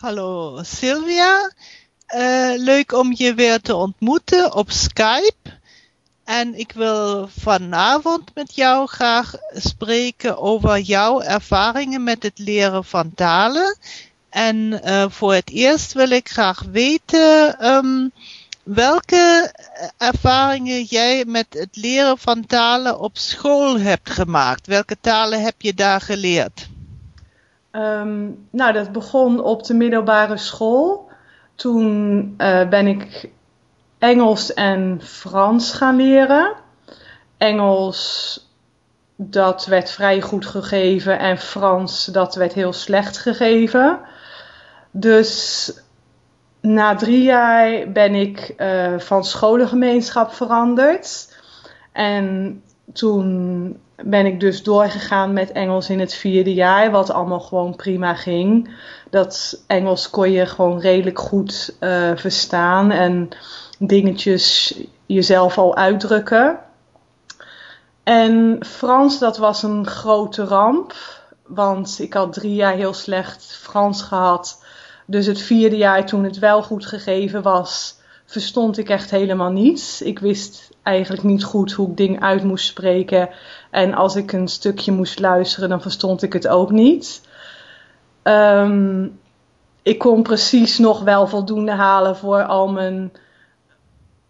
Hallo Sylvia. Uh, leuk om je weer te ontmoeten op Skype. En ik wil vanavond met jou graag spreken over jouw ervaringen met het leren van talen. En uh, voor het eerst wil ik graag weten um, welke ervaringen jij met het leren van talen op school hebt gemaakt. Welke talen heb je daar geleerd? Um, nou, dat begon op de middelbare school. Toen uh, ben ik Engels en Frans gaan leren. Engels, dat werd vrij goed gegeven en Frans, dat werd heel slecht gegeven. Dus na drie jaar ben ik uh, van scholengemeenschap veranderd. En toen ben ik dus doorgegaan met Engels in het vierde jaar, wat allemaal gewoon prima ging. Dat Engels kon je gewoon redelijk goed uh, verstaan en dingetjes jezelf al uitdrukken. En Frans, dat was een grote ramp, want ik had drie jaar heel slecht Frans gehad. Dus het vierde jaar, toen het wel goed gegeven was, verstond ik echt helemaal niets. Ik wist eigenlijk niet goed hoe ik dingen uit moest spreken. En als ik een stukje moest luisteren, dan verstond ik het ook niet. Um, ik kon precies nog wel voldoende halen voor al mijn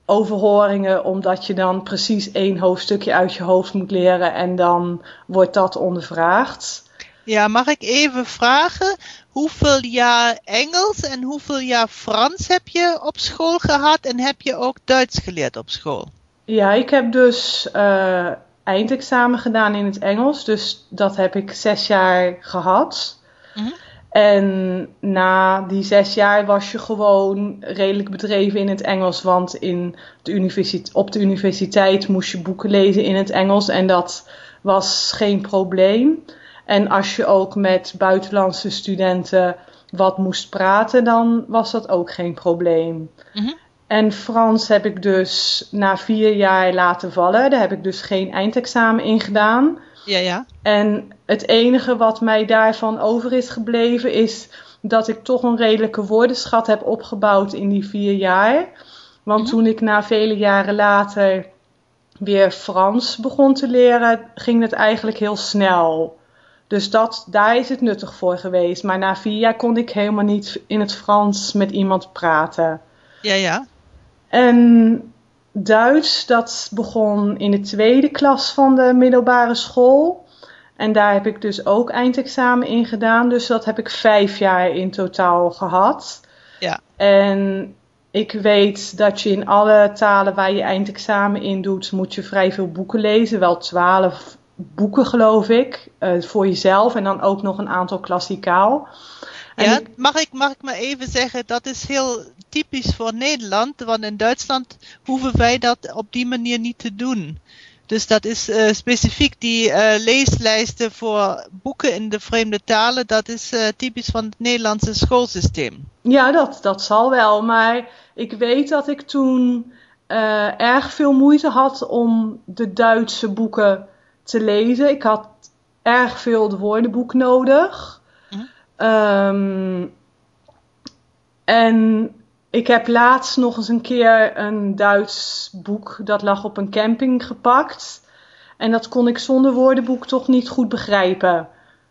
overhoringen, omdat je dan precies één hoofdstukje uit je hoofd moet leren en dan wordt dat ondervraagd. Ja, mag ik even vragen? Hoeveel jaar Engels en hoeveel jaar Frans heb je op school gehad en heb je ook Duits geleerd op school? Ja, ik heb dus uh, eindexamen gedaan in het Engels, dus dat heb ik zes jaar gehad. Mm -hmm. En na die zes jaar was je gewoon redelijk bedreven in het Engels. Want in de universiteit, op de universiteit moest je boeken lezen in het Engels. En dat was geen probleem. En als je ook met buitenlandse studenten wat moest praten, dan was dat ook geen probleem. Mm -hmm. En Frans heb ik dus na vier jaar laten vallen. Daar heb ik dus geen eindexamen in gedaan. Ja, ja. En het enige wat mij daarvan over is gebleven is dat ik toch een redelijke woordenschat heb opgebouwd in die vier jaar. Want toen ik na vele jaren later weer Frans begon te leren, ging het eigenlijk heel snel. Dus dat, daar is het nuttig voor geweest. Maar na vier jaar kon ik helemaal niet in het Frans met iemand praten. Ja, ja. En Duits, dat begon in de tweede klas van de middelbare school. En daar heb ik dus ook eindexamen in gedaan. Dus dat heb ik vijf jaar in totaal gehad. Ja. En ik weet dat je in alle talen waar je eindexamen in doet, moet je vrij veel boeken lezen. Wel twaalf boeken, geloof ik, uh, voor jezelf. En dan ook nog een aantal klassikaal. En ja, mag ik, mag ik maar even zeggen, dat is heel typisch voor Nederland, want in Duitsland hoeven wij dat op die manier niet te doen. Dus dat is uh, specifiek die uh, leeslijsten voor boeken in de vreemde talen, dat is uh, typisch van het Nederlandse schoolsysteem. Ja, dat, dat zal wel, maar ik weet dat ik toen erg veel moeite had om de Duitse boeken te lezen. Ik had erg veel het woordenboek nodig. Hm? Um, en ik heb laatst nog eens een keer een Duits boek dat lag op een camping gepakt. En dat kon ik zonder woordenboek toch niet goed begrijpen.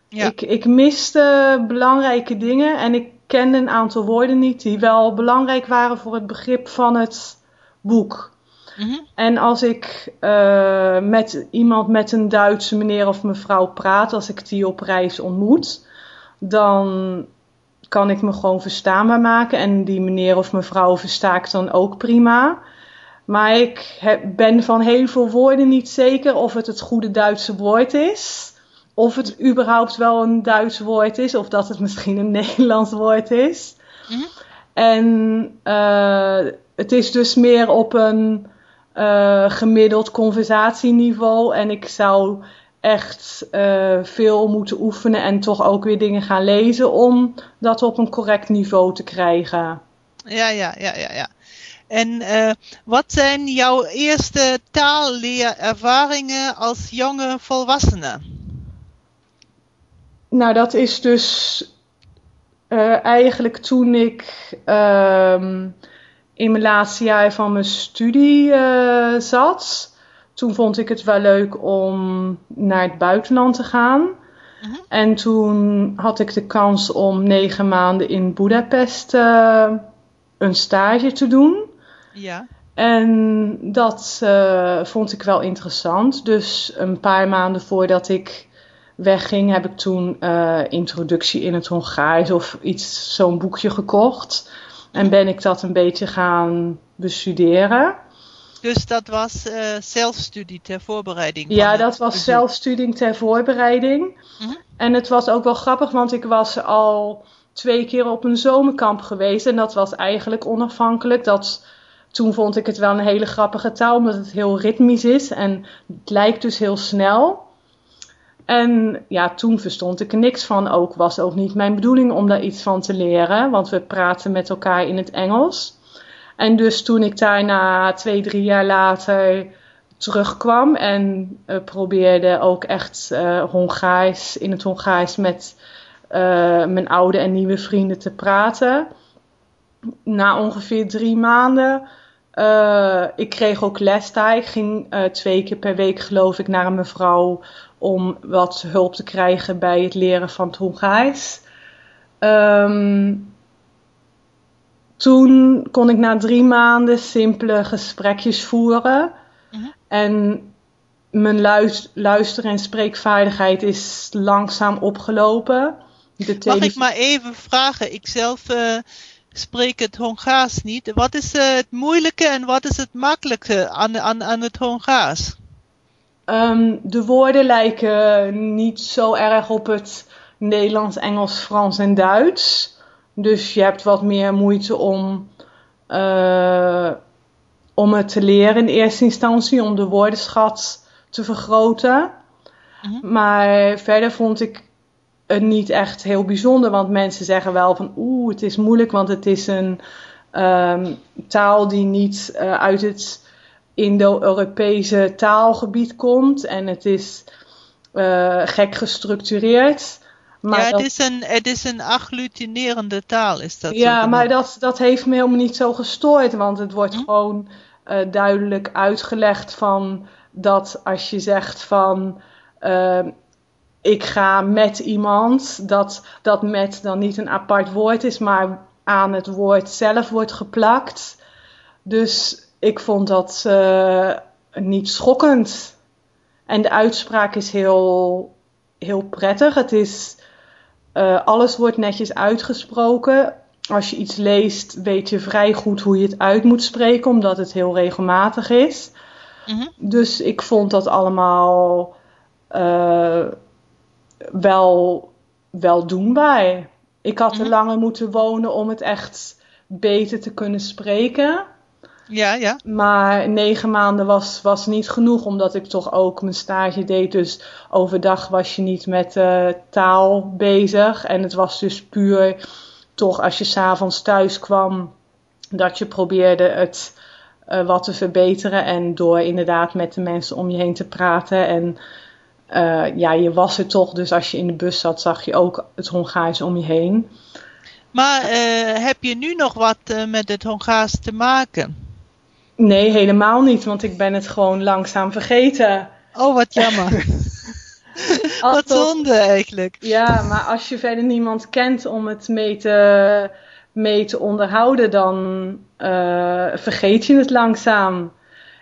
Ja. Ik, ik miste belangrijke dingen en ik kende een aantal woorden niet die wel belangrijk waren voor het begrip van het boek. -hmm. En als ik uh, met iemand met een Duitse meneer of mevrouw praat, als ik die op reis ontmoet, dan kan ik me gewoon verstaanbaar maken. En die meneer of mevrouw versta ik dan ook prima. Maar ik heb, ben van heel veel woorden niet zeker of het het goede Duitse woord is. Of het überhaupt wel een Duits woord is. Of dat het misschien een Nederlands woord is. Mm-hmm. En uh, het is dus meer op een uh, gemiddeld conversatieniveau. En ik zou echt uh, veel moeten oefenen en toch ook weer dingen gaan lezen om dat op een correct niveau te krijgen. Ja, ja, ja, ja, ja. En uh, wat zijn jouw eerste taalleerervaringen als jonge volwassene? Nou, dat is dus Uh, eigenlijk toen ik ehm, in mijn laatste jaar van mijn studie uh, zat. Toen vond ik het wel leuk om naar het buitenland te gaan. Uh-huh. En toen had ik de kans om negen maanden in Budapest uh, een stage te doen. Ja. En dat uh, vond ik wel interessant. Dus een paar maanden voordat ik wegging, heb ik toen Introductie in het Hongaars of iets, zo'n boekje gekocht. En ben ik dat een beetje gaan bestuderen. Dus dat was uh, zelfstudie ter voorbereiding? Ja, dat was zelfstudie ter voorbereiding. Uh-huh. En het was ook wel grappig, want ik was al twee keer op een zomerkamp geweest. En dat was eigenlijk onafhankelijk. Dat, toen vond ik het wel een hele grappige taal, omdat het heel ritmisch is. En het lijkt dus heel snel. En ja, toen verstond ik er niks van. Ook was ook niet mijn bedoeling om daar iets van te leren, want we praten met elkaar in het Engels. En dus toen ik daarna twee, drie jaar later terugkwam en uh, probeerde ook echt uh, in het Hongaars met uh, mijn oude en nieuwe vrienden te praten. Na ongeveer drie maanden, ik kreeg ook les daar. Ik ging twee keer per week geloof ik naar een mevrouw om wat hulp te krijgen bij het leren van het Hongaars. Um, toen kon ik na drie maanden simpele gesprekjes voeren. Uh-huh. En mijn luister- en spreekvaardigheid is langzaam opgelopen. Mag ik maar even vragen? Ik zelf uh, spreek het Hongaars niet. Wat is uh, het moeilijke en wat is het makkelijke aan, aan, aan het Hongaars? Um, de woorden lijken niet zo erg op het Nederlands, Engels, Frans en Duits. Dus je hebt wat meer moeite om, uh, om het te leren in eerste instantie, om de woordenschat te vergroten. Mm-hmm. Maar verder vond ik niet echt heel bijzonder, want mensen zeggen wel van oeh, het is moeilijk, want het is een um, taal die niet uh, uit het Indo-Europese taalgebied komt en het is uh, gek gestructureerd. Maar ja, het, is een, het is een agglutinerende taal, is dat Ja, maar dat, dat heeft me helemaal niet zo gestoord, want het wordt hm? gewoon uh, duidelijk uitgelegd van dat als je zegt van uh, ik ga met iemand, dat dat met dan niet een apart woord is, maar aan het woord zelf wordt geplakt. Dus ik vond dat uh, niet schokkend. En de uitspraak is heel, heel prettig. Het is, uh, alles wordt netjes uitgesproken. Als je iets leest, weet je vrij goed hoe je het uit moet spreken, omdat het heel regelmatig is. Mm-hmm. Dus ik vond dat allemaal uh, wel, wel doenbaar. Ik had er langer moeten wonen om het echt beter te kunnen spreken. Ja, ja. Maar negen maanden was, was niet genoeg, omdat ik toch ook mijn stage deed. Dus overdag was je niet met uh, taal bezig. En het was dus puur toch als je s'avonds thuis kwam, dat je probeerde het uh, wat te verbeteren. En door inderdaad met de mensen om je heen te praten. En uh, ja, je was er toch. Dus als je in de bus zat, zag je ook het Hongaars om je heen. Maar heb je nu nog wat met het Hongaars te maken? Nee, helemaal niet, want ik ben het gewoon langzaam vergeten. Oh, wat jammer. wat zonde eigenlijk. Ja, maar als je verder niemand kent om het mee te, mee te onderhouden, dan vergeet je het langzaam.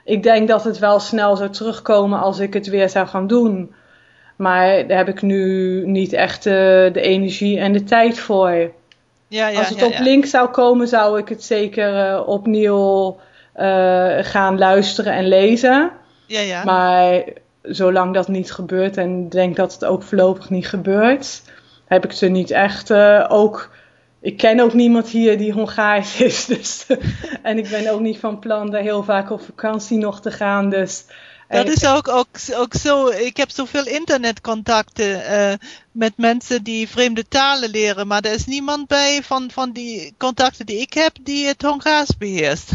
Ik denk dat het wel snel zou terugkomen als ik het weer zou gaan doen. Maar daar heb ik nu niet echt uh, de energie en de tijd voor. Ja, ja, als het ja, op link zou komen, zou ik het zeker uh, opnieuw uh, gaan luisteren en lezen. Ja, ja. Maar zolang dat niet gebeurt en denk dat het ook voorlopig niet gebeurt, heb ik ze niet echt ook. Ik ken ook niemand hier die Hongaars is. Dus, en ik ben ook niet van plan daar heel vaak op vakantie nog te gaan. Dus dat is ook, ook, ook zo. Ik heb zoveel internetcontacten uh, met mensen die vreemde talen leren. Maar er is niemand bij van, van die contacten die ik heb die het Hongaars beheerst.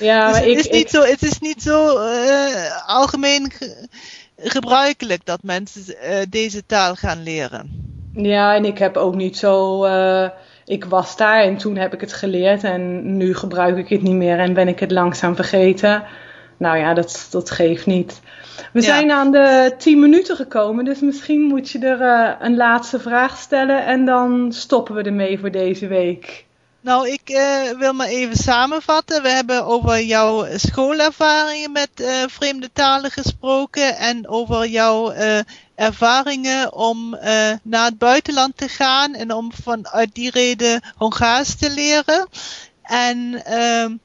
Ja, dus maar het, ik, is niet zo, het is niet zo uh, algemeen ge gebruikelijk dat mensen uh, deze taal gaan leren. Ja, en ik heb ook niet zo ik was daar en toen heb ik het geleerd en nu gebruik ik het niet meer en ben ik het langzaam vergeten. Nou ja, dat, dat geeft niet. We zijn aan de 10 minuten gekomen, dus misschien moet je er uh, een laatste vraag stellen en dan stoppen we ermee voor deze week. Nou, ik uh, wil maar even samenvatten. We hebben over jouw schoolervaringen met uh, vreemde talen gesproken en over jouw ervaringen om naar het buitenland te gaan en om vanuit die reden Hongaars te leren. En ehm,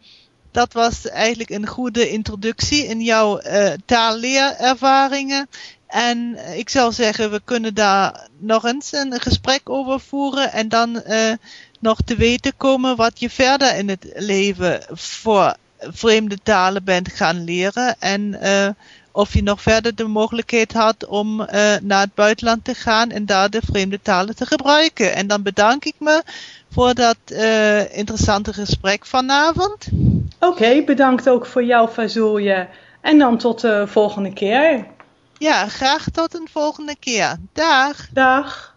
dat was eigenlijk een goede introductie in jouw taalleerervaringen. En ik zou zeggen, we kunnen daar nog eens een gesprek over voeren en dan nog te weten komen wat je verder in het leven voor vreemde talen bent gaan leren. En uh, of je nog verder de mogelijkheid had om uh, naar het buitenland te gaan en daar de vreemde talen te gebruiken. En dan bedank ik me voor dat uh, interessante gesprek vanavond. Oké, okay, bedankt ook voor jouw Fazolje. En dan tot de volgende keer. Ja, graag tot een volgende keer. Dag. Dag.